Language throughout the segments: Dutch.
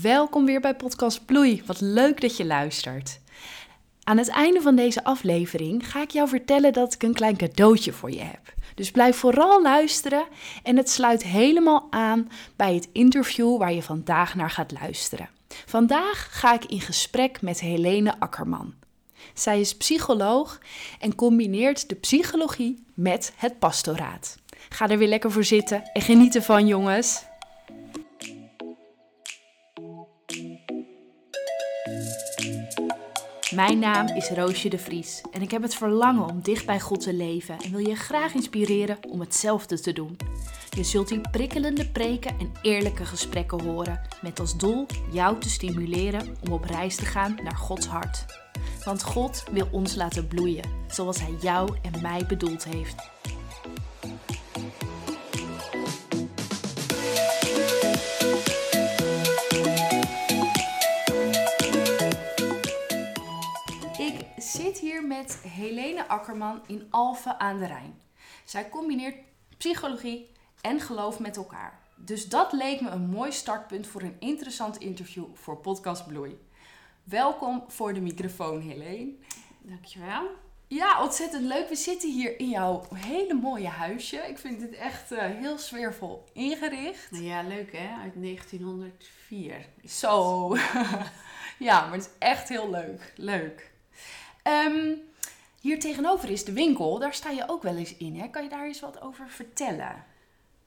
Welkom weer bij Podcast Bloei. Wat leuk dat je luistert. Aan het einde van deze aflevering ga ik jou vertellen dat ik een klein cadeautje voor je heb. Dus blijf vooral luisteren en het sluit helemaal aan bij het interview waar je vandaag naar gaat luisteren. Vandaag ga ik in gesprek met Helene Akkerman. Zij is psycholoog en combineert de psychologie met het pastoraat. Ga er weer lekker voor zitten en geniet ervan, jongens. Mijn naam is Roosje de Vries en ik heb het verlangen om dicht bij God te leven en wil je graag inspireren om hetzelfde te doen. Je zult hier prikkelende preken en eerlijke gesprekken horen, met als doel jou te stimuleren om op reis te gaan naar Gods hart. Want God wil ons laten bloeien, zoals Hij jou en mij bedoeld heeft. Hier met Helene Akkerman in Alphen aan de Rijn. Zij combineert psychologie en geloof met elkaar. Dus dat leek me een mooi startpunt voor een interessant interview voor Podcast Bloei. Welkom voor de microfoon, Helene. Dankjewel. Ja, ontzettend leuk. We zitten hier in jouw hele mooie huisje. Ik vind het echt eh, heel sfeervol ingericht. Ja, leuk hè? Uit 1904. is Zo. ja, maar het is echt heel leuk. Leuk. Ehm, hier tegenover is de winkel. Daar sta je ook wel eens in. Hè? Kan je daar eens wat over vertellen?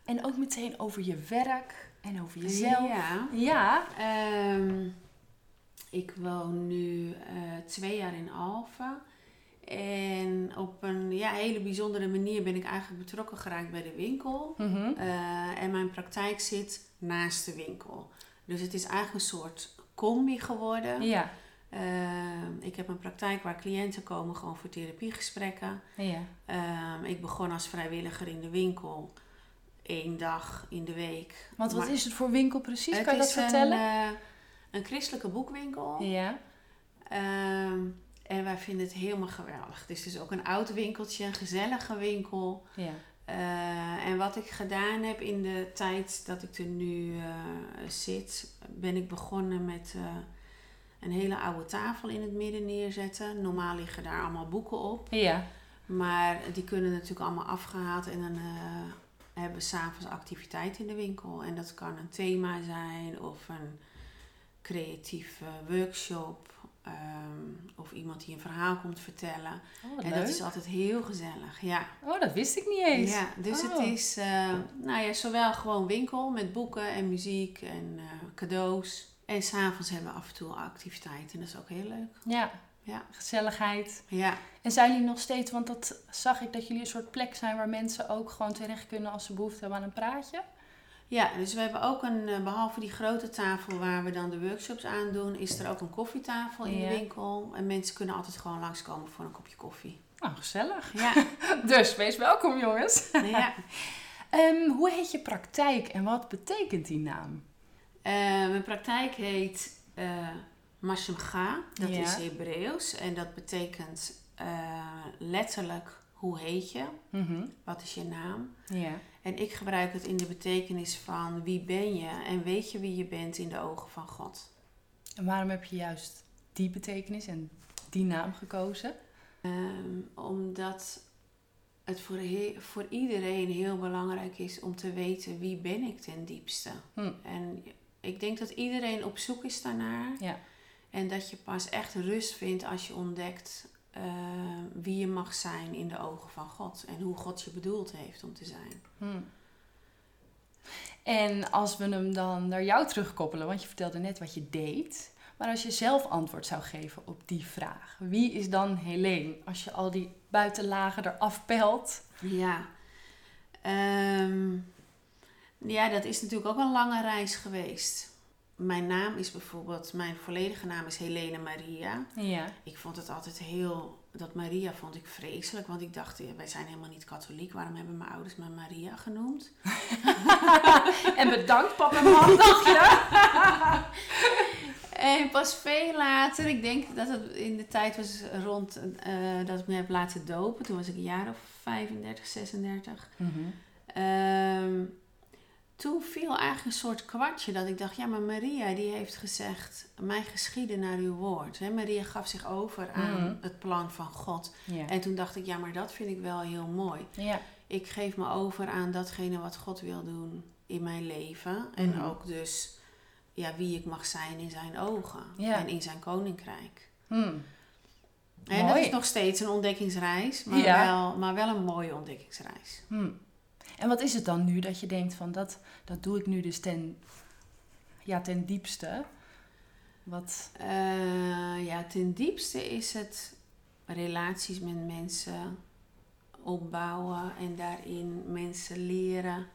En ook meteen over je werk en over jezelf. Ja. Ja. Ehm, ik woon nu eh, twee jaar in Alphen. En op een ja, hele bijzondere manier ben ik eigenlijk betrokken geraakt bij de winkel. Mhm. Eh, en mijn praktijk zit naast de winkel. Dus het is eigenlijk een soort combi geworden. Ja. Ehm, ik heb een praktijk waar cliënten komen gewoon voor therapiegesprekken. Ja. Ehm, ik begon als vrijwilliger in de winkel. één dag in de week. Want wat Maar is het voor winkel precies? het kan je dat is vertellen? Een, eh, een christelijke boekwinkel. Ja. Ehm, en wij vinden het helemaal geweldig. Het is dus ook een oud winkeltje, een gezellige winkel. Ja. Eh, en wat ik gedaan heb in de tijd dat ik er nu eh, zit, ben ik begonnen met een hele oude tafel in het midden neerzetten. Normaal liggen daar allemaal boeken op. Ja. Maar die kunnen natuurlijk allemaal afgehaald en dan eh, hebben we s'avonds activiteit in de winkel. En dat kan een thema zijn of een creatieve workshop. ehm, of iemand die een verhaal komt vertellen. Oh, en leuk. dat is altijd heel gezellig. Ja, Oh, dat wist ik niet eens. ja dus Oh. het is eh, nou ja, zowel gewoon winkel met boeken en muziek en eh, cadeaus. En s'avonds hebben we af en toe activiteiten. Dat is ook heel leuk. Ja, Ja, gezelligheid. ja. En zijn jullie nog steeds, want dat zag ik dat jullie een soort plek zijn waar mensen ook gewoon terecht kunnen als ze behoefte hebben aan een praatje. Ja, dus we hebben ook een, eh, behalve die grote tafel waar we dan de workshops aan doen, is er ook een koffietafel in Ja. de winkel. En mensen kunnen altijd gewoon langskomen voor een kopje koffie. Nou, gezellig. Ja, Dus wees welkom, jongens. ja. Ehm, hoe heet je praktijk en wat betekent die naam? Eh, mijn praktijk heet eh Mashemcha, dat Ja. is Hebreeuws. En dat betekent eh, letterlijk hoe heet je, Mhm. wat is je naam. Ja. En ik gebruik het in de betekenis van wie ben je en weet je wie je bent in de ogen van God. En waarom heb je juist die betekenis en die naam gekozen? Ehm, omdat het voor, voor iedereen heel belangrijk is om te weten wie ben ik ten diepste. Hm. En ik denk dat iedereen op zoek is daarnaar. Ja. En dat je pas echt rust vindt als je ontdekt eh, wie je mag zijn in de ogen van God. En hoe God je bedoeld heeft om te zijn. Hm. En als we hem dan naar jou terugkoppelen, want je vertelde net wat je deed. Maar als je zelf antwoord zou geven op die vraag, wie is dan Helene? Als je al die buitenlagen eraf pelt. Ja. Ehm, ja, dat is natuurlijk ook een lange reis geweest. Mijn naam is bijvoorbeeld, mijn volledige naam is Helene Maria. Ja. Ik vond het altijd heel, dat Maria vond ik vreselijk, want ik dacht, wij zijn helemaal niet katholiek. Waarom hebben mijn ouders me Maria genoemd? En bedankt papa en mam, dacht je? En pas veel later, ik denk dat het in de tijd was rond eh, dat ik me heb laten dopen. Toen was ik een jaar of 35, 36. Mhm. Ehm, toen viel eigenlijk een soort kwartje dat ik dacht, ja, maar Maria die heeft gezegd, mij geschieden naar uw woord. Hè? Maria gaf zich over aan Mhm. het plan van God. Ja. En toen dacht ik, ja, maar dat vind ik wel heel mooi. ja. Ik geef me over aan datgene wat God wil doen in mijn leven. En Mhm. ook dus ja, wie ik mag zijn in zijn ogen Ja. en in zijn koninkrijk. Hm. En dat is nog steeds een ontdekkingsreis, maar, wel, maar wel een mooie ontdekkingsreis. Hm. En wat is het dan nu dat je denkt van dat, dat doe ik nu dus ten, ja, ten diepste? Wat, Eh, ja, ten diepste is het relaties met mensen opbouwen en daarin mensen leren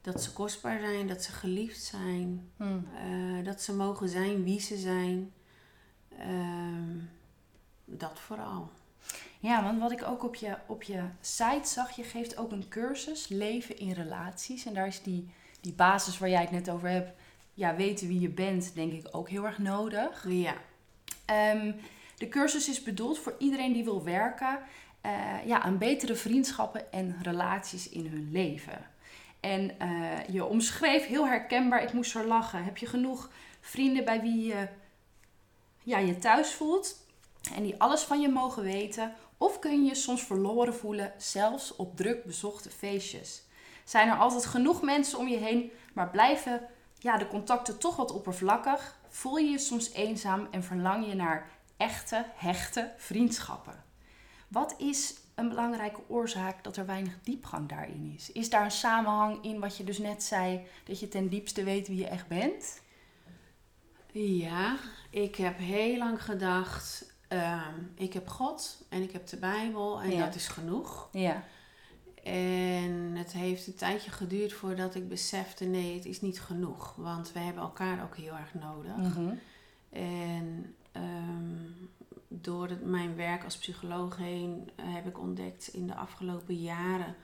dat ze kostbaar zijn, dat ze geliefd zijn, hm. eh, dat ze mogen zijn wie ze zijn. Ehm, dat vooral. Ja, want wat ik ook op je, op je site zag, je geeft ook een cursus Leven in Relaties. En daar is die, die basis waar jij het net over hebt, ja, weten wie je bent, denk ik ook heel erg nodig. Ja, Ehm, de cursus is bedoeld voor iedereen die wil werken eh, ja, aan betere vriendschappen en relaties in hun leven. En eh, je omschreef heel herkenbaar, ik moest er lachen. Heb je genoeg vrienden bij wie je ja, je thuis voelt en die alles van je mogen weten? Of kun je je soms verloren voelen, zelfs op druk bezochte feestjes? Zijn er altijd genoeg mensen om je heen, maar blijven ja, de contacten toch wat oppervlakkig? Voel je je soms eenzaam en verlang je naar echte, hechte vriendschappen? Wat is een belangrijke oorzaak dat er weinig diepgang daarin is? Is daar een samenhang in wat je dus net zei, dat je ten diepste weet wie je echt bent? ja, ik heb heel lang gedacht, ehm, ik heb God en ik heb de Bijbel en Ja. dat is genoeg. Ja. En het heeft een tijdje geduurd voordat ik besefte, nee, het is niet genoeg. Want we hebben elkaar ook heel erg nodig. Mhm. En ehm, door het, mijn werk als psycholoog heen heb ik ontdekt in de afgelopen jaren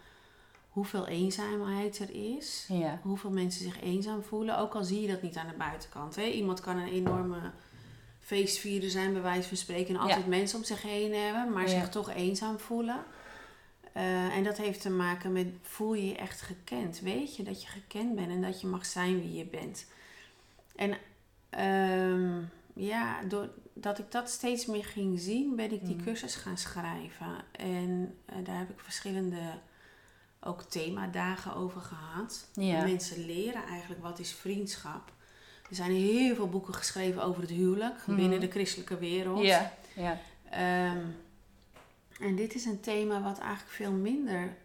hoeveel eenzaamheid er is. Ja. Hoeveel mensen zich eenzaam voelen. Ook al zie je dat niet aan de buitenkant. Hè? Iemand kan een enorme feestvierder zijn, bij wijze van spreken. En altijd mensen om zich heen hebben, maar Ja. zich toch eenzaam voelen. Eh, en dat heeft te maken met, voel je je echt gekend? Weet je dat je gekend bent en dat je mag zijn wie je bent? En ehm, ja, doordat ik dat steeds meer ging zien, ben ik die Mhm. cursus gaan schrijven. En eh, daar heb ik verschillende ook themadagen over gehad. Ja. Mensen leren eigenlijk wat is vriendschap. Er zijn heel veel boeken geschreven over het huwelijk Mhm. binnen de christelijke wereld. Ja. Ehm, en dit is een thema wat eigenlijk veel minder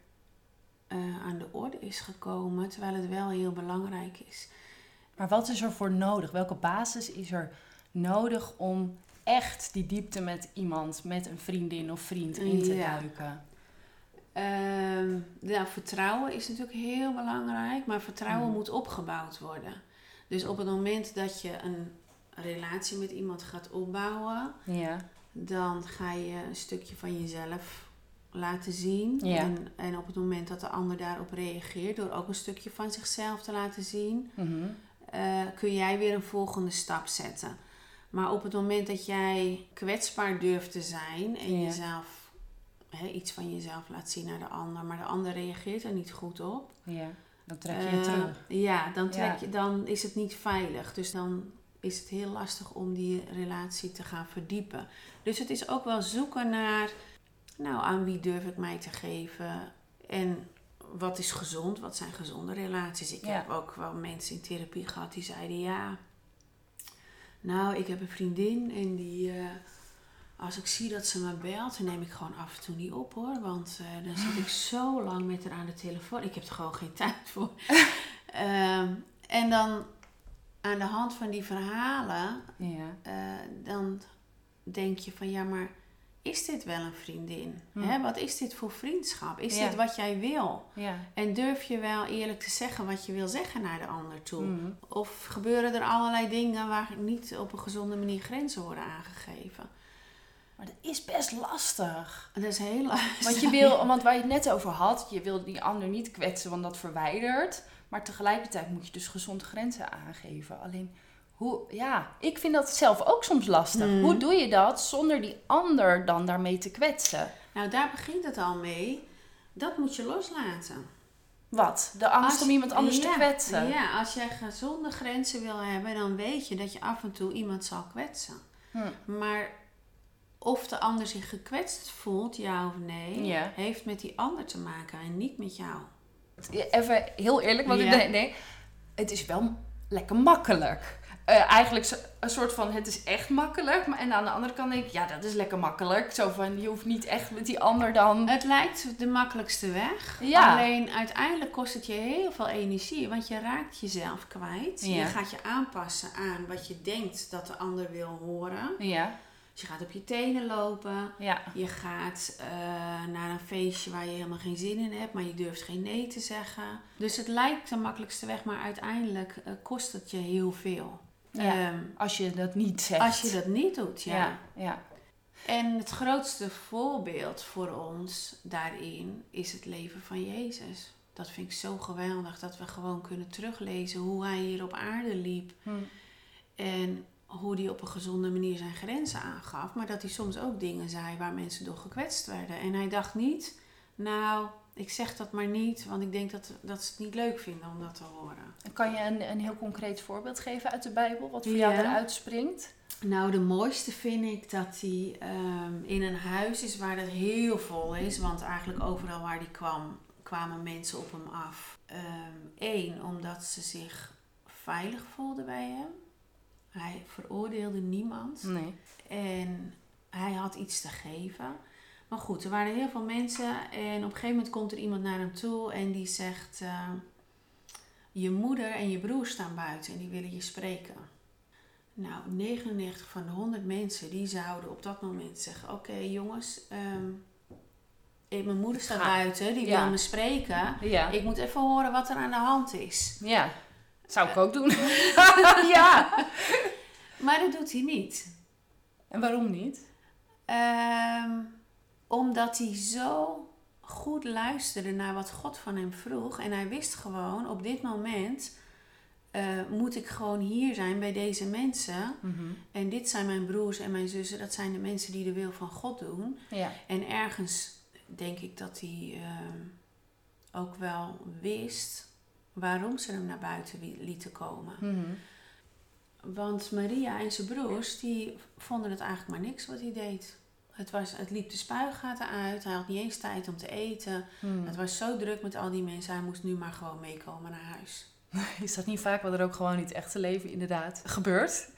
eh, aan de orde is gekomen, terwijl het wel heel belangrijk is. Maar wat is er voor nodig? Welke basis is er nodig om echt die diepte met iemand, met een vriendin of vriend in te Ja. duiken? Ehm, nou, vertrouwen is natuurlijk heel belangrijk, maar vertrouwen Mhm. moet opgebouwd worden. Dus op het moment dat je een relatie met iemand gaat opbouwen, Ja. dan ga je een stukje van jezelf laten zien. Ja. En, en op het moment dat de ander daarop reageert, door ook een stukje van zichzelf te laten zien, Mhm. eh, kun jij weer een volgende stap zetten. Maar op het moment dat jij kwetsbaar durft te zijn en Ja. jezelf, hè, iets van jezelf laat zien naar de ander, maar de ander reageert er niet goed op, Ja. Dan trek je je eh, terug. Ja, dan, trek. Je, dan is het niet veilig. Dus dan is het heel lastig om die relatie te gaan verdiepen. Dus het is ook wel zoeken naar, nou, aan wie durf ik mij te geven en wat is gezond, wat zijn gezonde relaties. Ik Ja. heb ook wel mensen in therapie gehad die zeiden, ja, nou, ik heb een vriendin en die, eh, als ik zie dat ze me belt, dan neem ik gewoon af en toe niet op hoor. Want eh, dan zit ik zo lang met haar aan de telefoon. Ik heb er gewoon geen tijd voor. Ehm, en dan aan de hand van die verhalen, Ja. eh, dan denk je van ja, maar is dit wel een vriendin? Hm. Hè, wat is dit voor vriendschap? Is Ja. dit wat jij wil? Ja. En durf je wel eerlijk te zeggen wat je wil zeggen naar de ander toe? Mhm. Of gebeuren er allerlei dingen waar niet op een gezonde manier grenzen worden aangegeven? Maar dat is best lastig. Dat is heel lastig. Want je wil, want waar je het net over had, je wil die ander niet kwetsen, want dat verwijdert. Maar tegelijkertijd moet je dus gezond grenzen aangeven. Alleen, hoe, ja, ik vind dat zelf ook soms lastig. Mhm. Hoe doe je dat zonder die ander dan daarmee te kwetsen? Nou, daar begint het al mee. Dat moet je loslaten. Wat? De angst Als- om iemand anders te kwetsen? Ja, als jij gezonde grenzen wil hebben, dan weet je dat je af en toe iemand zal kwetsen. Hm. Maar of de ander zich gekwetst voelt, ja of nee, Ja. heeft met die ander te maken en niet met jou. Even heel eerlijk, want Ja. ik denk, nee, het is wel lekker makkelijk. Eh, eigenlijk een soort van, het is echt makkelijk. Maar, en aan de andere kant denk ik, ja, dat is lekker makkelijk. Zo van, je hoeft niet echt met die ander dan... Het lijkt de makkelijkste weg. Ja. Alleen uiteindelijk kost het je heel veel energie, want je raakt jezelf kwijt. Ja. Je gaat je aanpassen aan wat je denkt dat de ander wil horen. Ja, Dus je gaat op je tenen lopen. ja. Je gaat eh, naar een feestje waar je helemaal geen zin in hebt, maar je durft geen nee te zeggen. Dus het lijkt de makkelijkste weg, maar uiteindelijk eh, kost het je heel veel. Ja. Ehm, Als je dat niet zegt. als je dat niet doet, ja. Ja, ja. En het grootste voorbeeld voor ons daarin is het leven van Jezus. Dat vind ik zo geweldig, dat we gewoon kunnen teruglezen hoe hij hier op aarde liep. Hm. En hoe hij op een gezonde manier zijn grenzen aangaf. Maar dat hij soms ook dingen zei waar mensen door gekwetst werden. En hij dacht niet, nou, ik zeg dat maar niet, want ik denk dat, dat ze het niet leuk vinden om dat te horen. Kan je een, een heel concreet voorbeeld geven uit de Bijbel? Wat voor Ja. jou eruit springt? Nou, de mooiste vind ik dat hij ehm, in een huis is waar het heel vol is. Want eigenlijk overal waar hij kwam, kwamen mensen op hem af. Eén, omdat ze zich veilig voelden bij hem. Hij veroordeelde niemand. Nee. En hij had iets te geven. Maar goed, er waren heel veel mensen. En op een gegeven moment komt er iemand naar hem toe en die zegt... eh, je moeder en je broer staan buiten en die willen je spreken. Nou, 99 van de 100 mensen die zouden op dat moment zeggen... Oké jongens, ehm, eh, mijn moeder staat buiten, die Ja. wil me spreken. Ja. Ik moet even horen wat er aan de hand is. Ja. Zou ik ook doen. ja. Maar dat doet hij niet. En waarom niet? Ehm, omdat hij zo goed luisterde naar wat God van hem vroeg. En hij wist gewoon, op dit moment eh, moet ik gewoon hier zijn bij deze mensen. En dit zijn mijn broers en mijn zussen. Dat zijn de mensen die de wil van God doen. Ja. En ergens denk ik dat hij ehm, ook wel wist waarom ze hem naar buiten lieten komen. Mhm. Want Maria en zijn broers, die vonden het eigenlijk maar niks wat hij deed. Het, was, het liep de spuigaten uit, hij had niet eens tijd om te eten. Mhm. Het was zo druk met al die mensen, hij moest nu maar gewoon meekomen naar huis. Is dat niet vaak wat er ook gewoon in het echte leven inderdaad gebeurt?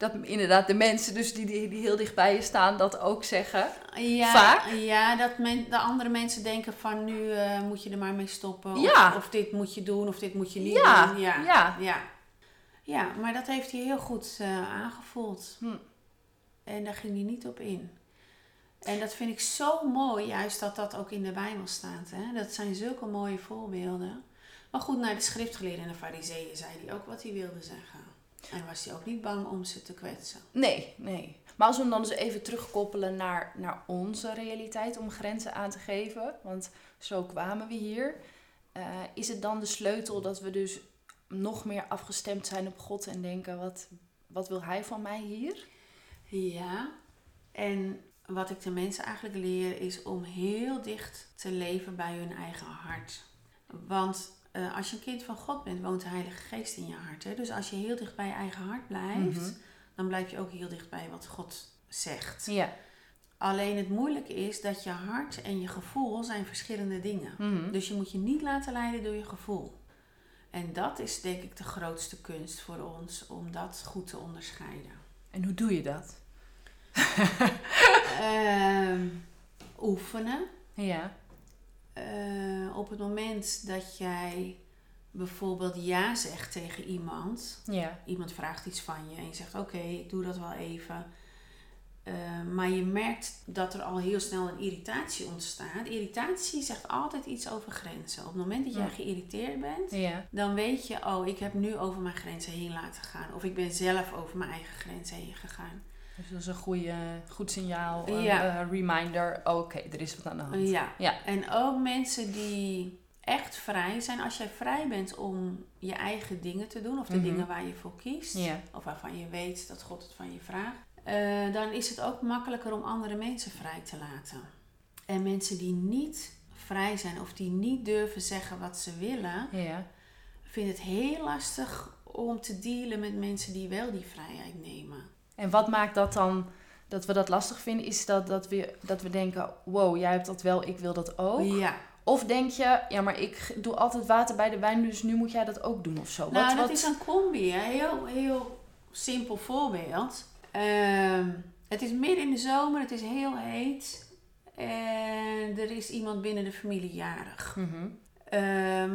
Dat inderdaad de mensen dus die, die, die heel dicht bij je staan dat ook zeggen. Ja, Vaak? Ja, dat men, de andere mensen denken van nu eh, moet je er maar mee stoppen. Of, Ja. of dit moet je doen, of dit moet je niet Ja, doen. Ja, ja. ja. Ja, maar dat heeft hij heel goed eh, aangevoeld. Hm. En daar ging hij niet op in. En dat vind ik zo mooi, juist dat dat ook in de Bijbel staat. Hè? Dat zijn zulke mooie voorbeelden. Maar goed, naar de schriftgeleerden en de fariseeën zei hij ook wat hij wilde zeggen. En was hij ook niet bang om ze te kwetsen. Nee, nee. Maar als we hem dan dus even terugkoppelen naar, naar onze realiteit om grenzen aan te geven, want zo kwamen we hier, eh, is het dan de sleutel dat we dus nog meer afgestemd zijn op God en denken, wat, wat wil Hij van mij hier? Ja, en wat ik de mensen eigenlijk leer is om heel dicht te leven bij hun eigen hart. Want eh, als je een kind van God bent, woont de Heilige Geest in je hart. Hè? Dus als je heel dicht bij je eigen hart blijft, Mhm. dan blijf je ook heel dicht bij wat God zegt. Ja. Alleen het moeilijke is dat je hart en je gevoel zijn verschillende dingen. Mhm. Dus je moet je niet laten leiden door je gevoel. En dat is denk ik de grootste kunst voor ons, om dat goed te onderscheiden. En hoe doe je dat? Ehm, oefenen. Ja. Eh, op het moment dat jij bijvoorbeeld ja zegt tegen iemand, Ja. iemand vraagt iets van je en je zegt oké, ik doe dat wel even. Eh, maar je merkt dat er al heel snel een irritatie ontstaat. Irritatie zegt altijd iets over grenzen. Op het moment dat jij Ja. geïrriteerd bent, Ja. dan weet je, oh, ik heb nu over mijn grenzen heen laten gaan. Of ik ben zelf over mijn eigen grenzen heen gegaan. Dus dat is een goede, goed signaal, een Ja. eh, reminder, oké, er is wat aan de hand. Ja. Ja. En ook mensen die echt vrij zijn. Als jij vrij bent om je eigen dingen te doen. Of de Mhm. dingen waar je voor kiest. Of waarvan je weet dat God het van je vraagt. eh, dan is het ook makkelijker om andere mensen vrij te laten. En mensen die niet vrij zijn of die niet durven zeggen wat ze willen, Ja. vind het heel lastig om te dealen met mensen die wel die vrijheid nemen. En wat maakt dat dan dat we dat lastig vinden? Is dat dat we, dat we denken: wow, jij hebt dat wel, ik wil dat ook? Ja, Of denk je: ja, maar ik doe altijd water bij de wijn, dus nu moet jij dat ook doen of zo? nou wat, dat wat... is een combi. Hè? Heel, heel simpel voorbeeld. Ehm, het is midden in de zomer, het is heel heet. En er is iemand binnen de familie jarig. Mhm. Eh,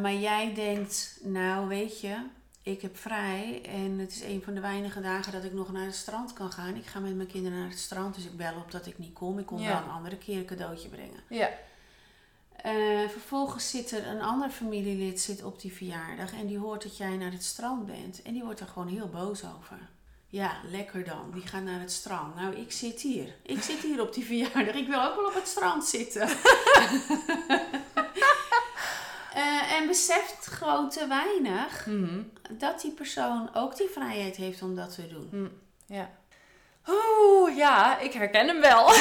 maar jij denkt, nou weet je, ik heb vrij en het is een van de weinige dagen dat ik nog naar het strand kan gaan. Ik ga met mijn kinderen naar het strand, dus ik bel op dat ik niet kom. Ik kom Ja. wel een andere keer een cadeautje brengen. Ja. Eh, vervolgens zit er een ander familielid zit op die verjaardag en die hoort dat jij naar het strand bent. En die wordt er gewoon heel boos over. Ja, lekker dan. Die gaat naar het strand. Nou, ik zit hier. Ik zit hier op die verjaardag. Ik wil ook wel op het strand zitten. Eh, en beseft gewoon te weinig Mhm. Dat die persoon ook die vrijheid heeft om dat te doen. Ja. Oeh, ja, ik herken hem wel.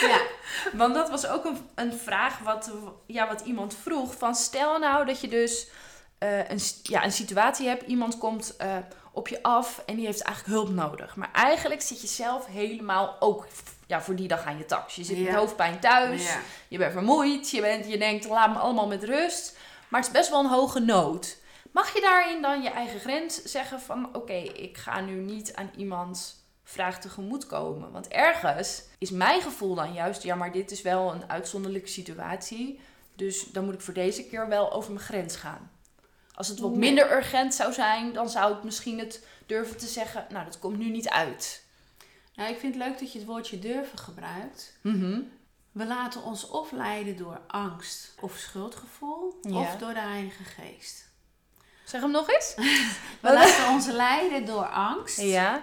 Ja, Want dat was ook een, een vraag wat, ja, wat iemand vroeg. Van stel nou dat je dus eh, een, ja, een situatie hebt. Iemand komt eh, op je af en die heeft eigenlijk hulp nodig. Maar eigenlijk zit je zelf helemaal ook ja, voor die dag aan je tax. Je zit met Ja. hoofdpijn thuis. ja. Je bent vermoeid. Je, bent, je denkt, laat me allemaal met rust. Maar het is best wel een hoge nood. Mag je daarin dan je eigen grens zeggen van... Oké, ik ga nu niet aan iemands vraag tegemoetkomen. Want ergens is mijn gevoel dan juist... Ja, maar dit is wel een uitzonderlijke situatie. Dus dan moet ik voor deze keer wel over mijn grens gaan. Als het wat minder urgent zou zijn... dan zou ik misschien het durven te zeggen... Nou, dat komt nu niet uit. Nou, ik vind het leuk dat je het woordje durven gebruikt. Mhm. We laten ons of leiden door angst of schuldgevoel, Ja. of door de Heilige Geest. Zeg hem nog eens. We laten ons leiden door angst Ja,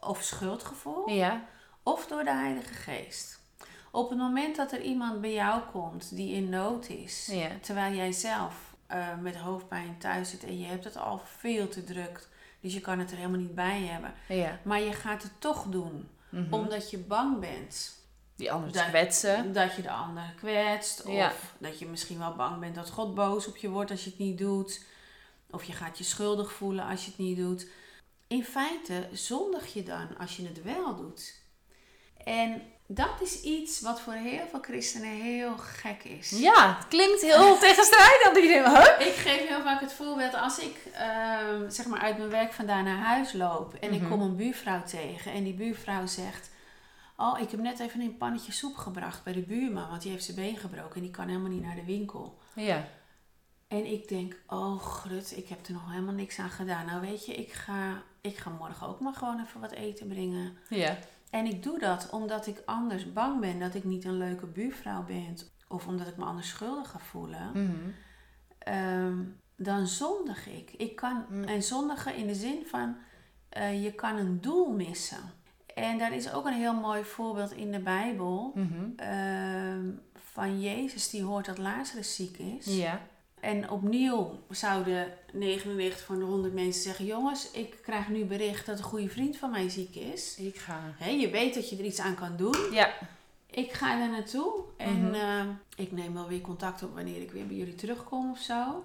of schuldgevoel, ja. of door de Heilige Geest. Op het moment dat er iemand bij jou komt die in nood is, terwijl jij zelf eh, met hoofdpijn thuis zit en je hebt het al veel te druk, dus je kan het er helemaal niet bij hebben, maar je gaat het toch doen, Mhm. omdat je bang bent Die anderen Dat- te kwetsen. Dat je de ander kwetst. Of Ja. dat je misschien wel bang bent dat God boos op je wordt als je het niet doet. Of je gaat je schuldig voelen als je het niet doet. In feite zondig je dan als je het wel doet. En dat is iets wat voor heel veel christenen heel gek is. Ja, het klinkt heel tegenstrijdig. Huh? Ik geef heel vaak het voorbeeld als ik ehm, zeg maar uit mijn werk vandaan naar huis loop en ik Mhm. kom een buurvrouw tegen en die buurvrouw zegt: Oh, ik heb net even een pannetje soep gebracht bij de buurman, want die heeft zijn been gebroken en die kan helemaal niet naar de winkel. Ja. En ik denk: Oh, grut, ik heb er nog helemaal niks aan gedaan. Nou, weet je, ik ga, ik ga morgen ook maar gewoon even wat eten brengen. Ja. En ik doe dat omdat ik anders bang ben dat ik niet een leuke buurvrouw ben of omdat ik me anders schuldig ga voelen. Mhm. Ehm, dan zondig ik. ik kan, Mm. En zondigen in de zin van, eh, je kan een doel missen. En daar is ook een heel mooi voorbeeld in de Bijbel Mhm. ehm, van Jezus die hoort dat Lazarus ziek is. Ja. En opnieuw zouden 99 van de 100 mensen zeggen, jongens, ik krijg nu bericht dat een goede vriend van mij ziek is. Ik ga. Hè, je weet dat je er iets aan kan doen. Ja. Ik ga er naartoe en Mhm. eh, ik neem wel weer contact op wanneer ik weer bij jullie terugkom of zo.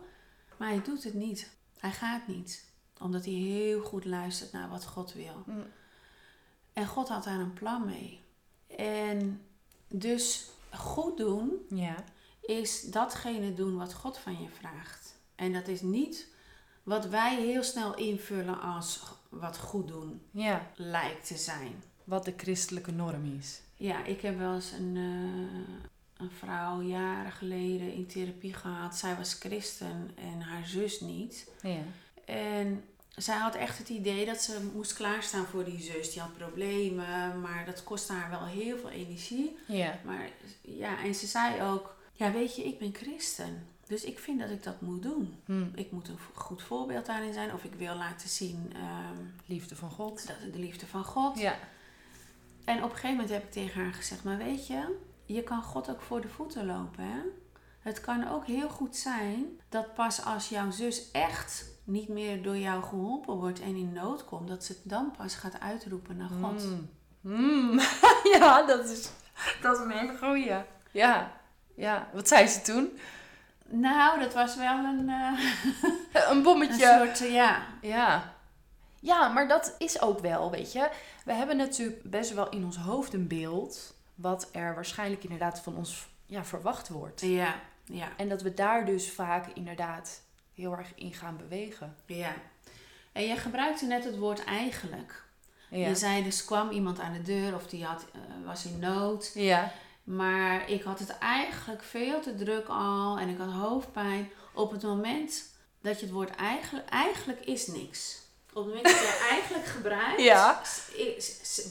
Maar hij doet het niet. Hij gaat niet. Omdat hij heel goed luistert naar wat God wil. Mm. En God had daar een plan mee. En dus goed doen Ja. is datgene doen wat God van je vraagt. En dat is niet wat wij heel snel invullen als wat goed doen Ja. lijkt te zijn. Wat de christelijke norm is. Ja, ik heb wel eens een, eh, een vrouw jaren geleden in therapie gehad. Zij was christen en haar zus niet. Ja. En zij had echt het idee dat ze moest klaarstaan voor die zus. Die had problemen, maar dat kostte haar wel heel veel energie. Ja. Maar ja, en ze zei ook: Ja, weet je, ik ben christen. Dus ik vind dat ik dat moet doen. Hm. Ik moet een goed voorbeeld daarin zijn. Of ik wil laten zien ehm, Liefde van God. dat de liefde van God. Ja. En op een gegeven moment heb ik tegen haar gezegd: Maar weet je, je kan God ook voor de voeten lopen. Hè? Het kan ook heel goed zijn dat pas als jouw zus echt niet meer door jou geholpen wordt en in nood komt, dat ze het dan pas gaat uitroepen naar God. Mm. Mm. ja, dat is dat is een hele goeie. Ja, ja. Wat zei ze toen? Nou, dat was wel een, eh, Een een bommetje. soort, eh, ja. Ja. Ja, maar dat is ook wel, weet je. We hebben natuurlijk best wel in ons hoofd een beeld... wat er waarschijnlijk inderdaad van ons ja, verwacht wordt. Ja, ja, En dat we daar dus vaak inderdaad heel erg in gaan bewegen. ja. En je gebruikte net het woord eigenlijk. Ja. Je zei dus kwam iemand aan de deur of die had, eh, was in nood. ja. Maar ik had het eigenlijk veel te druk al en ik had hoofdpijn. Op het moment dat je het woord eigenlijk, eigenlijk is niks. Op het moment dat je eigenlijk gebruikt, Ja.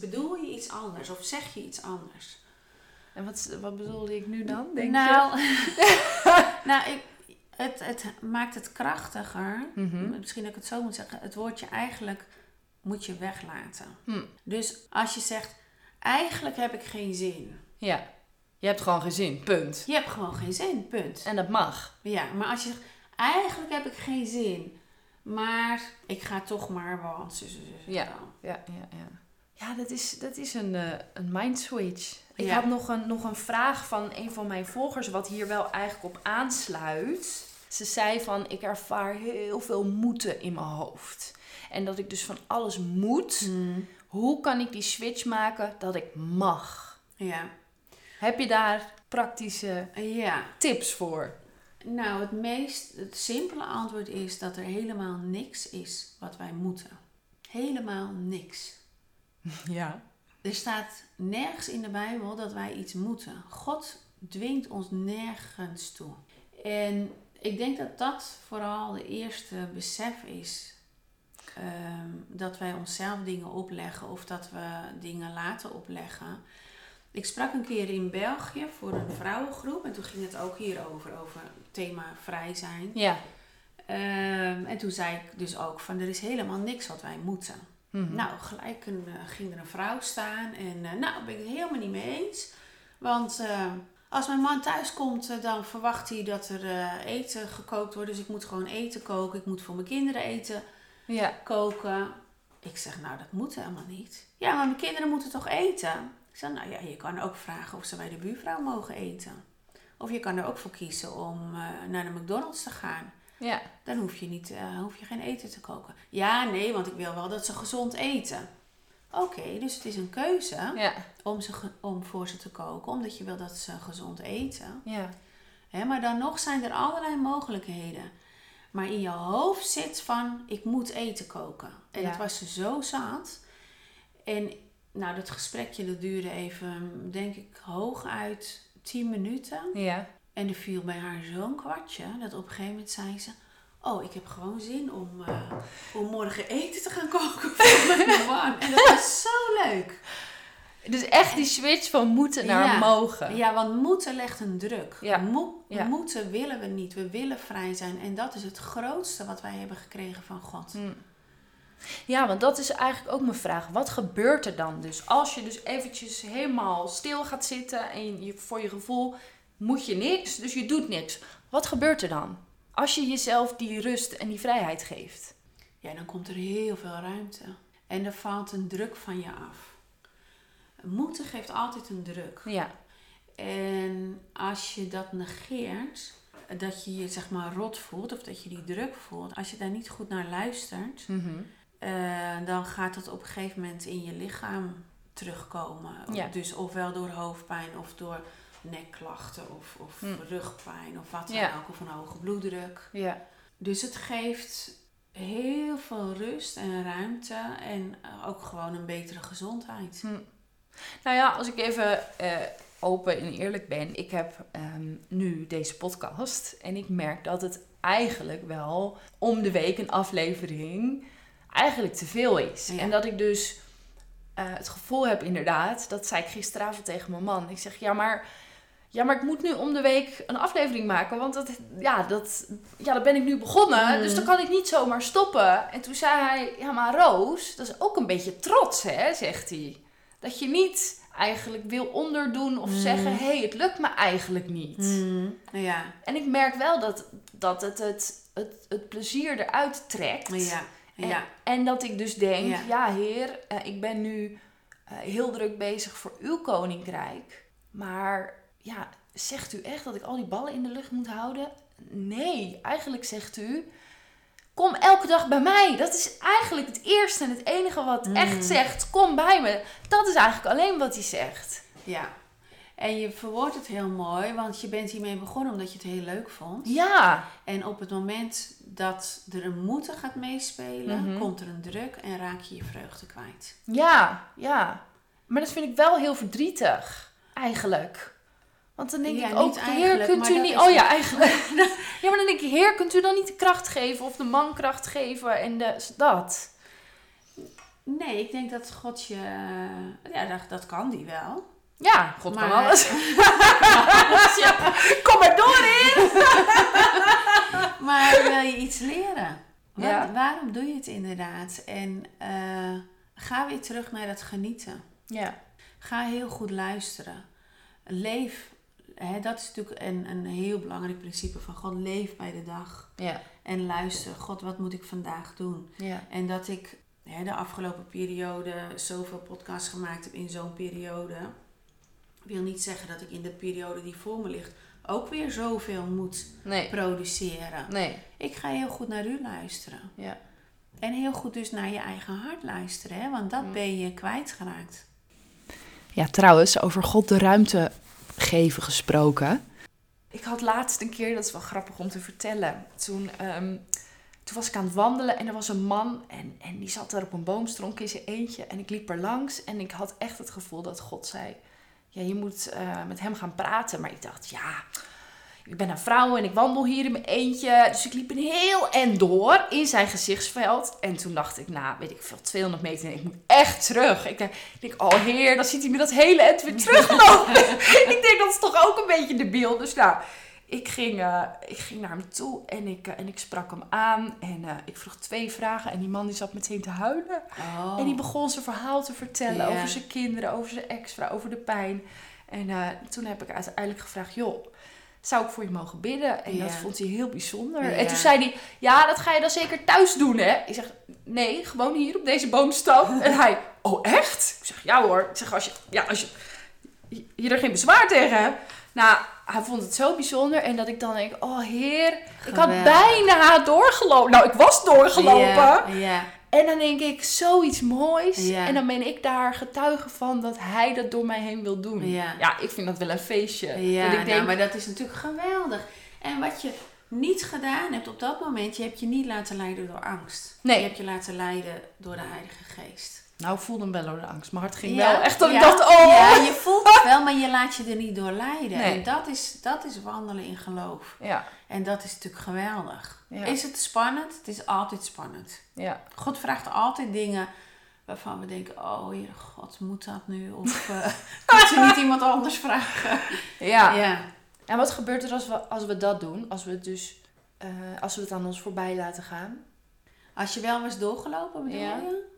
bedoel je iets anders of zeg je iets anders. En wat, wat bedoelde ik nu dan, denk nou, nou ik, het, het maakt het krachtiger. Mhm. Misschien dat ik het zo moet zeggen. Het woordje eigenlijk moet je weglaten. Hm. Dus als je zegt, eigenlijk heb ik geen zin. Ja. Je hebt gewoon geen zin, punt. Je hebt gewoon geen zin, punt. En dat mag. Ja, maar als je zegt, eigenlijk heb ik geen zin. Maar ik ga toch maar, want... Ja. Ja, ja, ja. Ja, dat is, dat is een, eh, een mind switch. Ik Ja. had nog een, nog een vraag van een van mijn volgers, wat hier wel eigenlijk op aansluit. Ze zei van, ik ervaar heel veel moeten in mijn hoofd. En dat ik dus van alles moet. Hmm, Hoe kan ik die switch maken dat ik mag? Ja. Heb je daar praktische Ja. tips voor? Nou, het meest, het simpele antwoord is dat er helemaal niks is wat wij moeten. Helemaal niks. Ja. Er staat nergens in de Bijbel dat wij iets moeten. God dwingt ons nergens toe. En ik denk dat dat vooral de eerste besef is. ehm, dat wij onszelf dingen opleggen of dat we dingen laten opleggen. Ik sprak een keer in België voor een vrouwengroep en toen ging het ook hierover, over het thema vrij zijn. Ja. Ehm, en toen zei ik dus ook van er is helemaal niks wat wij moeten. Mhm. Nou, gelijk een, eh, ging er een vrouw staan. En eh, nou, daar ben ik het helemaal niet mee eens. Want eh, als mijn man thuis komt, dan verwacht hij dat er eten gekookt wordt. Dus ik moet gewoon eten koken. Ik moet voor mijn kinderen eten Ja. koken. Ik zeg, nou, dat moet helemaal niet. Ja, maar mijn kinderen moeten toch eten? Ik zeg, nou ja, je kan ook vragen of ze bij de buurvrouw mogen eten. Of je kan er ook voor kiezen om naar de McDonald's te gaan. Ja. Dan hoef je, niet, eh, hoef je geen eten te koken. Ja, nee, want ik wil wel dat ze gezond eten. Oké, dus het is een keuze Ja. om, ze om voor ze te koken, omdat je wil dat ze gezond eten. Ja. Hè, maar dan nog zijn er allerlei mogelijkheden. Maar in je hoofd zit van, ik moet eten koken. En Ja. dat was ze zo zat. En nou, dat gesprekje dat duurde even, denk ik, hooguit 10 minuten. Ja. En er viel bij haar zo'n kwartje dat op een gegeven moment zei ze: Oh, ik heb gewoon zin om, eh, om morgen eten te gaan koken voor mijn man. En dat was zo leuk. Dus echt die switch van moeten naar Ja. mogen. Ja, want moeten legt een druk. Ja. Mo- Ja. Moeten willen we niet. We willen vrij zijn. En dat is het grootste wat wij hebben gekregen van God. Hm. Ja, want dat is eigenlijk ook mijn vraag. Wat gebeurt er dan dus? Als je dus eventjes helemaal stil gaat zitten en je, voor je gevoel moet je niks, dus je doet niks. Wat gebeurt er dan? Als je jezelf die rust en die vrijheid geeft. Ja, dan komt er heel veel ruimte. En er valt een druk van je af. Moeten geeft altijd een druk. Ja, En als je dat negeert, dat je je zeg maar rot voelt of dat je die druk voelt, als je daar niet goed naar luistert, Mhm. eh, dan gaat dat op een gegeven moment in je lichaam terugkomen. Ja. Dus ofwel door hoofdpijn of door nekklachten of, of Hm. rugpijn of wat dan Ja. ook, of een hoge bloeddruk. ja. Dus het geeft heel veel rust en ruimte en eh, ook gewoon een betere gezondheid. Hm. Nou ja, als ik even eh, open en eerlijk ben. Ik heb ehm, nu deze podcast. En ik merk dat het eigenlijk wel om de week een aflevering eigenlijk te veel is. Ja. En dat ik dus eh, het gevoel heb inderdaad, dat zei ik gisteravond tegen mijn man. Ik zeg, ja maar, ja, maar ik moet nu om de week een aflevering maken. Want dat, ja, dat, ja, dat ben ik nu begonnen. Mhm. Dus dan kan ik niet zomaar stoppen. En toen zei hij, ja maar Roos, dat is ook een beetje trots hè, zegt hij. Dat je niet eigenlijk wil onderdoen of Mhm. zeggen, hé, hey, het lukt me eigenlijk niet. Mm, ja, En ik merk wel dat, dat het, het, het, het plezier eruit trekt. ja, En, ja. en dat ik dus denk, Ja. ja, heer, eh, ik ben nu eh, heel druk bezig voor uw koninkrijk. Maar ja, zegt u echt dat ik al die ballen in de lucht moet houden? Nee, eigenlijk zegt u. Kom elke dag bij mij. Dat is eigenlijk het eerste en het enige wat Mm. echt zegt. Kom bij me. Dat is eigenlijk alleen wat hij zegt. Ja. En je verwoordt het heel mooi, want je bent hiermee begonnen omdat je het heel leuk vond. Ja, En op het moment dat er een moeten gaat meespelen, Mhm. komt er een druk en raak je je vreugde kwijt. ja, ja. Maar dat vind ik wel heel verdrietig. Eigenlijk. Want dan denk Ja, ik ook, heer, kunt u niet... Oh ja, eigenlijk. ja, maar dan denk ik, heer, kunt u dan niet de kracht geven of de man kracht geven en de, dat? Nee, ik denk dat God je... Ja, dat, dat kan die wel. Ja, God kan alles. Ja, Kom maar door, heer. Maar wil je iets leren? Ja. Waarom doe je het inderdaad? En eh, ga weer terug naar dat genieten. Ja, Ga heel goed luisteren. Leef, hè, dat is natuurlijk een, een heel belangrijk principe van God. Leef bij de dag. ja, En luister, God, wat moet ik vandaag doen? ja. En dat ik hè, de afgelopen periode zoveel podcasts gemaakt heb in zo'n periode. Wil niet zeggen dat ik in de periode die voor me ligt ook weer zoveel moet Nee, produceren. nee, Ik ga heel goed naar u luisteren. ja. En heel goed dus naar je eigen hart luisteren, hè? want dat Mm. ben je kwijtgeraakt. Ja, trouwens, over God de ruimte geven gesproken. Ik had laatst een keer, dat is wel grappig om te vertellen. Toen, ehm, toen was ik aan het wandelen en er was een man en, en die zat daar op een boomstronk in zijn eentje. En ik liep er langs en ik had echt het gevoel dat God zei... Ja, je moet eh, met hem gaan praten. Maar ik dacht, ja, ik ben een vrouw en ik wandel hier in mijn eentje. Dus ik liep een heel en door in zijn gezichtsveld. En toen dacht ik, nou, weet ik veel, 200 meter en ik moet echt terug. Ik denk, ik denk, oh heer, dan ziet hij me dat hele end weer teruglopen. ik denk, dat is toch ook een beetje debiel. Dus nou, ik ging, eh, ik ging naar hem toe en ik, eh, en ik sprak hem aan. En eh, ik vroeg twee vragen en die man die zat meteen te huilen. Oh. En die begon zijn verhaal te vertellen over zijn kinderen, over zijn ex-vrouw, over de pijn. En toen heb ik uiteindelijk gevraagd, joh, zou ik voor je mogen bidden? En dat vond hij heel bijzonder. En toen zei hij, ja, dat ga je dan zeker thuis doen, hè? Ik zeg, nee, gewoon hier op deze boomstam. en hij, oh echt? Ik zeg, ja hoor. Ik zeg, als je, ja, als je je er geen bezwaar tegen hebt. Nou, hij vond het zo bijzonder. En dat ik dan denk, oh heer, ik had bijna doorgelopen. Nou, ik was doorgelopen. Ja, ja. En dan denk ik, zoiets moois. Ja. En dan ben ik daar getuige van dat hij dat door mij heen wil doen. Ja. ik vind dat wel een feestje. Ja, dat ik nou, denk, maar dat is natuurlijk geweldig. En wat je niet gedaan hebt op dat moment, je hebt je niet laten leiden door angst. Nee. Je hebt je laten leiden door de Heilige Geest. Nou, ik voelde hem wel door de angst. Mijn hart ging Ja, wel echt dat ja, ik dacht, oh. Ja, je voelt het wel, maar je laat je er niet door leiden. Nee. En dat is, dat is wandelen in geloof. Ja, En dat is natuurlijk geweldig. Ja. Is het spannend? Het is altijd spannend. ja, God vraagt altijd dingen waarvan we denken, oh Heer God, moet dat nu? Of uh, kunt u niet iemand anders vragen? ja. Ja. En wat gebeurt er als we, als we dat doen? Als we het dus, eh, als we het aan ons voorbij laten gaan? Als je wel eens doorgelopen bedoel Ja. je?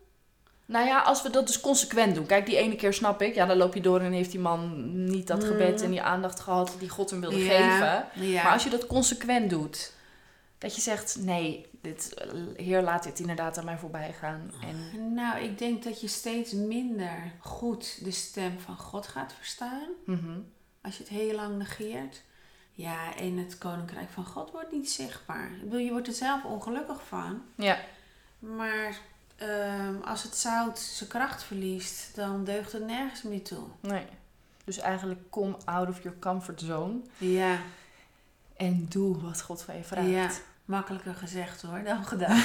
Nou ja, als we dat dus consequent doen. Kijk, die ene keer snap ik. Ja, dan loop je door en heeft die man niet dat Mm. gebed en die aandacht gehad die God hem wilde Ja, geven. Ja. Maar als je dat consequent doet, dat je zegt: nee, dit, Heer, laat dit inderdaad aan mij voorbij gaan. En, Nou, ik denk dat je steeds minder goed de stem van God gaat verstaan. Mhm. Als je het heel lang negeert. Ja, en het koninkrijk van God wordt niet zichtbaar. Ik bedoel, je wordt er zelf ongelukkig van. Ja, Maar ehm, als het zout zijn kracht verliest, dan deugt het nergens meer toe. nee. Dus eigenlijk kom out of your comfort zone Ja, en doe wat God van je vraagt. ja. makkelijker gezegd hoor dan gedaan.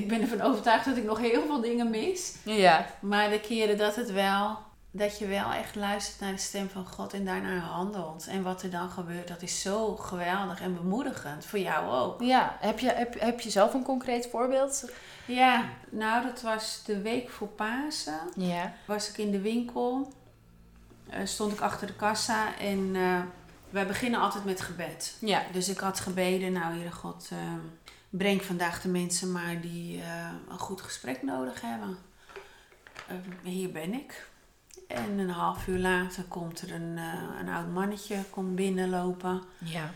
ik ben ervan overtuigd dat ik nog heel veel dingen mis. Ja, Maar de keren dat het wel, dat je wel echt luistert naar de stem van God en daarnaar handelt. En wat er dan gebeurt, dat is zo geweldig en bemoedigend. Voor jou ook. ja. Heb, je, heb, heb je zelf een concreet voorbeeld? Ja, nou dat was de week voor Pasen. Ja. Was ik in de winkel. eh, stond ik achter de kassa en eh, wij beginnen altijd met gebed. Ja. Dus ik had gebeden, nou Heere God, eh, breng vandaag de mensen maar die een goed gesprek nodig hebben. Hier ben ik. En een half uur later komt er een, eh, een oud mannetje komt binnenlopen. Ja.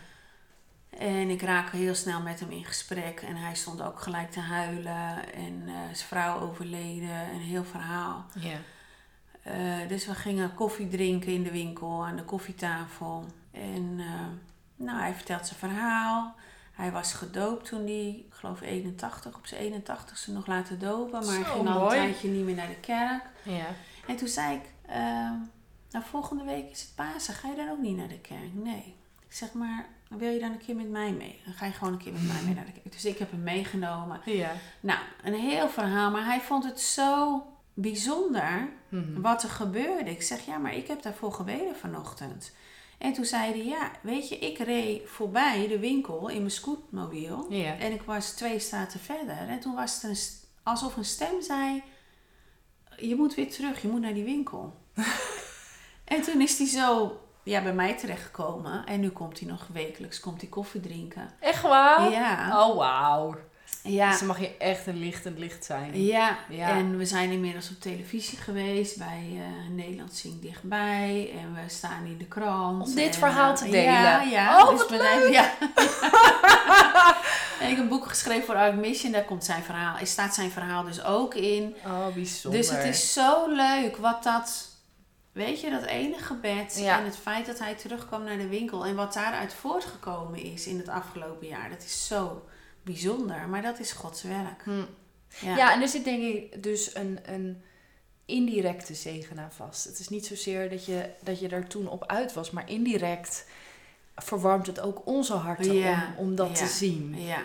En ik raak heel snel met hem in gesprek. En hij stond ook gelijk te huilen. En eh, zijn vrouw overleden. Een heel verhaal. Ja. Eh, dus we gingen koffie drinken in de winkel aan de koffietafel. En nou, hij vertelt zijn verhaal. Hij was gedoopt toen hij, ik geloof 81, op zijn 81ste nog laten dopen. Maar hij ging al een tijdje niet meer naar de kerk. Ja. En toen zei ik, eh, nou volgende week is het Pasen, ga je dan ook niet naar de kerk? Nee. Ik zeg maar, wil je dan een keer met mij mee? Dan ga je gewoon een keer met mij mee naar de kerk. Dus ik heb hem meegenomen. Ja. Nou, een heel verhaal, maar hij vond het zo bijzonder Mhm. wat er gebeurde. Ik zeg, ja, maar ik heb daarvoor gebeden vanochtend. En toen zei hij, ja, weet je, ik reed voorbij de winkel in mijn scootmobiel. Ja. En ik was twee straten verder. En toen was het een, alsof een stem zei, je moet weer terug, je moet naar die winkel. en toen is hij zo ja, bij mij terechtgekomen. En nu komt hij nog wekelijks komt hij koffie drinken. Echt waar? Ja. Oh, wauw. Ja. Dus dan mag je echt een lichtend licht zijn. Ja, Ja. en we zijn inmiddels op televisie geweest bij eh, Nederland Zingt Dichtbij. En we staan in de krant. Om dit En, verhaal eh, te delen? Ja, ja. Oh, wat we zijn- ja. en ik heb een boek geschreven voor Art Mission. Daar komt zijn verhaal, er staat zijn verhaal dus ook in. Oh, bijzonder. Dus het is zo leuk wat dat... Weet je, dat ene gebed Ja. en het feit dat hij terugkwam naar de winkel... en wat daaruit voortgekomen is in het afgelopen jaar. Dat is zo bijzonder. Maar dat is Gods werk. Hm. Ja. Ja, en er zit denk ik dus een, een indirecte zegen aan vast. Het is niet zozeer dat je, dat je er toen op uit was, maar indirect verwarmt het ook onze harten Ja, om, om dat ja. te zien. ja.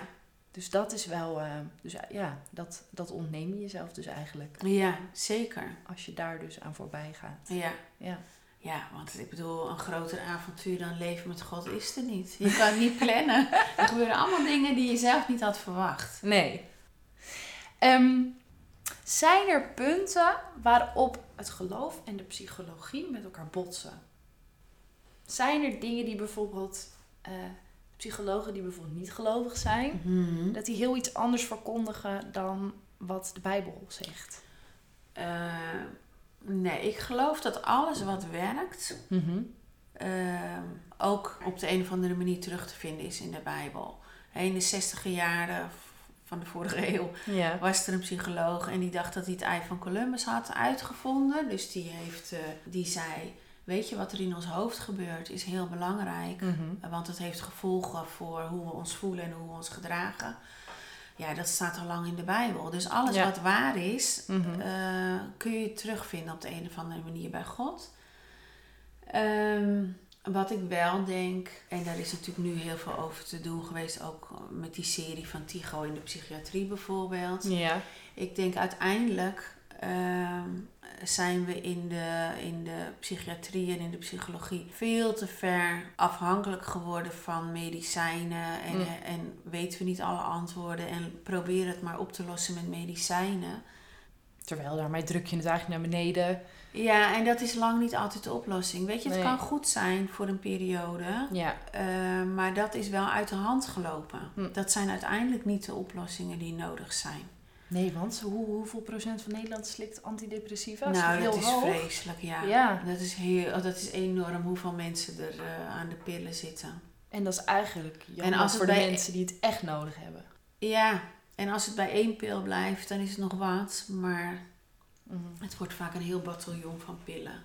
Dus dat is wel, eh, dus ja, dat, dat ontneem je jezelf dus eigenlijk. Ja, zeker. Als je daar dus aan voorbij gaat. Ja. Ja. ja, want ik bedoel, een groter avontuur dan leven met God is er niet. Je kan het niet plannen. Er gebeuren allemaal dingen die je zelf niet had verwacht. Nee. Ehm, zijn er punten waarop het geloof en de psychologie met elkaar botsen? Zijn er dingen die bijvoorbeeld eh, psychologen die bijvoorbeeld niet gelovig zijn, dat die heel iets anders verkondigen dan wat de Bijbel zegt? Eh, nee, ik geloof dat alles wat werkt eh, ook op de een of andere manier terug te vinden is in de Bijbel. In de zestiger jaren van de vorige eeuw Ja. was er een psycholoog en die dacht dat hij het ei van Columbus had uitgevonden. Dus die, heeft, eh, die zei, weet je wat er in ons hoofd gebeurt is heel belangrijk. Mhm. Want het heeft gevolgen voor hoe we ons voelen en hoe we ons gedragen. Ja, dat staat al lang in de Bijbel. Dus alles Ja. wat waar is, Mhm. eh, kun je terugvinden op de een of andere manier bij God. Ehm, wat ik wel denk, en daar is natuurlijk nu heel veel over te doen geweest, ook met die serie van Tycho in de psychiatrie bijvoorbeeld. Ja. Ik denk uiteindelijk ehm, zijn we in de, in de psychiatrie en in de psychologie veel te ver afhankelijk geworden van medicijnen. En, Mm. en weten we niet alle antwoorden en proberen het maar op te lossen met medicijnen. Terwijl daarmee druk je het eigenlijk naar beneden. Ja, en dat is lang niet altijd de oplossing. Weet je, het Nee. kan goed zijn voor een periode, Ja. eh, maar dat is wel uit de hand gelopen. Hm. Dat zijn uiteindelijk niet de oplossingen die nodig zijn. Nee, want hoe, hoeveel procent van Nederland slikt antidepressiva? Nou, dat is hoog? vreselijk, ja. Ja. Dat is, heel, oh, dat is enorm hoeveel mensen er eh, aan de pillen zitten. En dat is eigenlijk jammer En als voor de bij- mensen die het echt nodig hebben. Ja, en als het bij één pil blijft, dan is het nog wat. Maar Mhm. het wordt vaak een heel bataljon van pillen.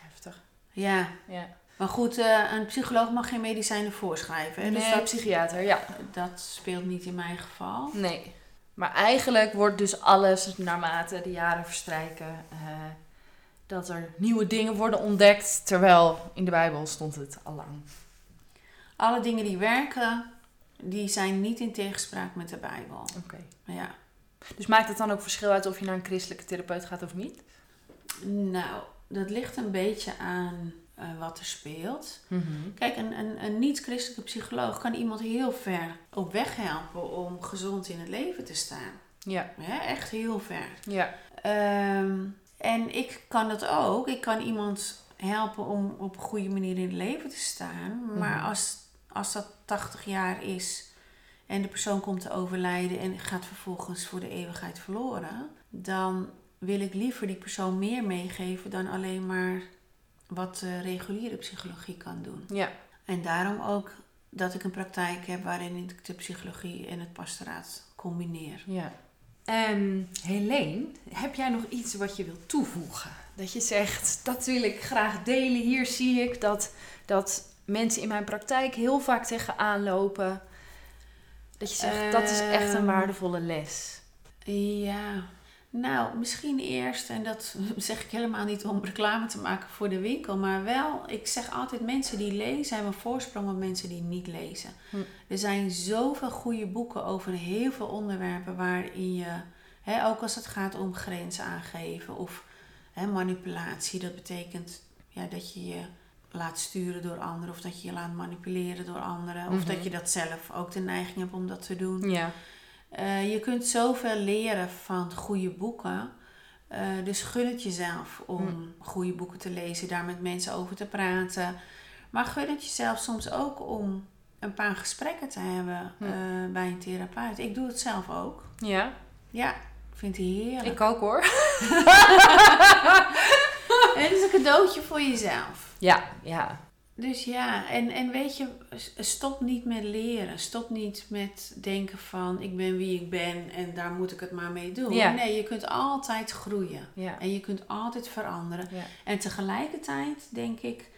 Heftig. Ja, Ja. maar goed, eh, een psycholoog mag geen medicijnen voorschrijven. hè. Dus dat, psychiater, ja. dat speelt niet in mijn geval. Nee. Maar eigenlijk wordt dus alles naarmate de jaren verstrijken, eh, dat er nieuwe dingen worden ontdekt, terwijl in de Bijbel stond het al lang. Alle dingen die werken, die zijn niet in tegenspraak met de Bijbel. Oké. Ja. Dus maakt het dan ook verschil uit of je naar een christelijke therapeut gaat of niet? Nou, dat ligt een beetje aan eh, wat er speelt. Kijk, een, een, een niet-christelijke psycholoog kan iemand heel ver op weg helpen om gezond in het leven te staan. Ja. Hè? Echt heel ver. Ja. Ehm, en ik kan dat ook. Ik kan iemand helpen om op een goede manier in het leven te staan. Maar Mhm. als, als dat 80 jaar is en de persoon komt te overlijden en gaat vervolgens voor de eeuwigheid verloren, dan wil ik liever die persoon meer meegeven dan alleen maar wat de reguliere psychologie kan doen. Ja. En daarom ook dat ik een praktijk heb waarin ik de psychologie en het pastoraat combineer. Ja. Um, Helene, heb jij nog iets wat je wilt toevoegen? Dat je zegt, dat wil ik graag delen. Hier zie ik dat, dat mensen in mijn praktijk heel vaak tegen aanlopen. Dat je zegt, dat is echt een Ehm. waardevolle les. Ja, nou, misschien eerst, en dat zeg ik helemaal niet om reclame te maken voor de winkel, maar wel, ik zeg altijd, mensen die lezen hebben een voorsprong op mensen die niet lezen. Hm. Er zijn zoveel goede boeken over heel veel onderwerpen waarin je, hè, ook als het gaat om grenzen aangeven of hè, manipulatie, dat betekent ja, dat je je laat sturen door anderen of dat je je laat manipuleren door anderen of Mhm. dat je dat zelf ook de neiging hebt om dat te doen. Ja. Eh, je kunt zoveel leren van goede boeken. Eh, dus gun het jezelf om Mm. goede boeken te lezen, daar met mensen over te praten. Maar gun het jezelf soms ook om een paar gesprekken te hebben Mm. eh, bij een therapeut. Ik doe het zelf ook. Ja, Ja, ik vind het heerlijk. ik ook hoor. En het is een cadeautje voor jezelf. Ja, ja. Dus ja, en, en weet je, stop niet met leren. Stop niet met denken van ik ben wie ik ben en daar moet ik het maar mee doen. Ja. Nee, je kunt altijd groeien. Ja. En je kunt altijd veranderen. Ja. En tegelijkertijd denk ik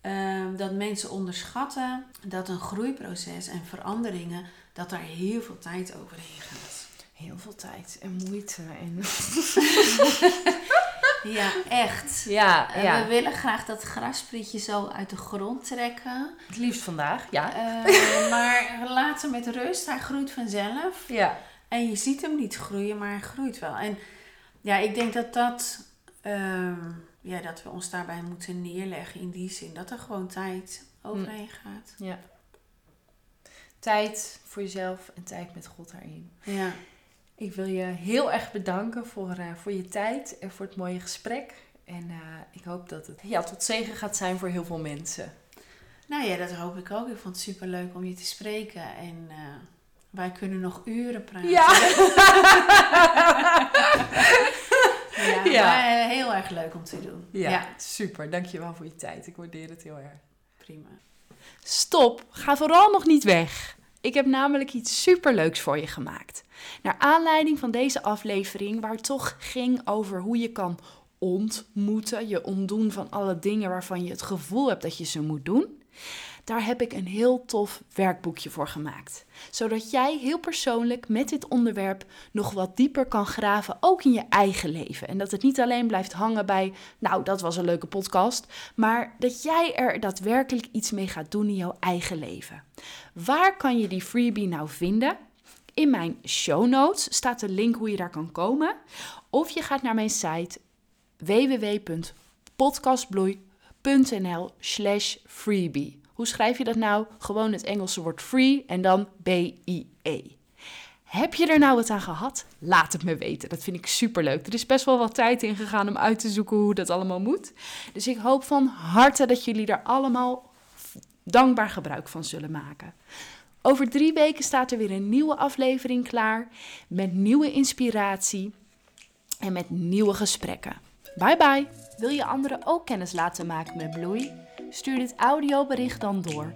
ehm, dat mensen onderschatten dat een groeiproces en veranderingen, dat daar heel veel tijd overheen gaat. Heel veel tijd en moeite. En... Ja, echt. Ja, Eh, ja. We willen graag dat grasprietje zo uit de grond trekken. Het liefst vandaag, ja. Eh, maar laat hem met rust. Hij groeit vanzelf. Ja. En je ziet hem niet groeien, maar hij groeit wel. En ja, ik denk dat dat... ehm, ja, dat we ons daarbij moeten neerleggen in die zin. Dat er gewoon tijd overheen gaat. ja. Tijd voor jezelf en tijd met God daarin. Ja. Ik wil je heel erg bedanken voor, eh, voor je tijd en voor het mooie gesprek. En eh, ik hoop dat het ja, tot zegen gaat zijn voor heel veel mensen. Nou ja, dat hoop ik ook. Ik vond het super leuk om je te spreken. En eh, wij kunnen nog uren praten. Ja. ja, Ja. maar, heel erg leuk om te doen. Ja, super. Dankjewel voor je tijd. Ik waardeer het heel erg. prima. Stop, ga vooral nog niet weg. Ik heb namelijk iets superleuks voor je gemaakt. Naar aanleiding van deze aflevering, waar het toch ging over hoe je kan ontmoeten, je ontdoen van alle dingen waarvan je het gevoel hebt dat je ze moet doen. Daar heb ik een heel tof werkboekje voor gemaakt. Zodat jij heel persoonlijk met dit onderwerp nog wat dieper kan graven, ook in je eigen leven. En dat het niet alleen blijft hangen bij, nou, dat was een leuke podcast, maar dat jij er daadwerkelijk iets mee gaat doen in jouw eigen leven. Waar kan je die freebie nou vinden? In mijn show notes staat de link hoe je daar kan komen. Of je gaat naar mijn site www.podcastbloei.nl slash freebie. Hoe schrijf je dat nou? Gewoon het Engelse woord free en dan B-I-E. Heb je er nou wat aan gehad? Laat het me weten. Dat vind ik superleuk. Er is best wel wat tijd in gegaan om uit te zoeken hoe dat allemaal moet. Dus ik hoop van harte dat jullie er allemaal dankbaar gebruik van zullen maken. Over drie weken staat er weer een nieuwe aflevering klaar. Met nieuwe inspiratie en met nieuwe gesprekken. Bye bye. Wil je anderen ook kennis laten maken met bloei? Stuur dit audiobericht dan door.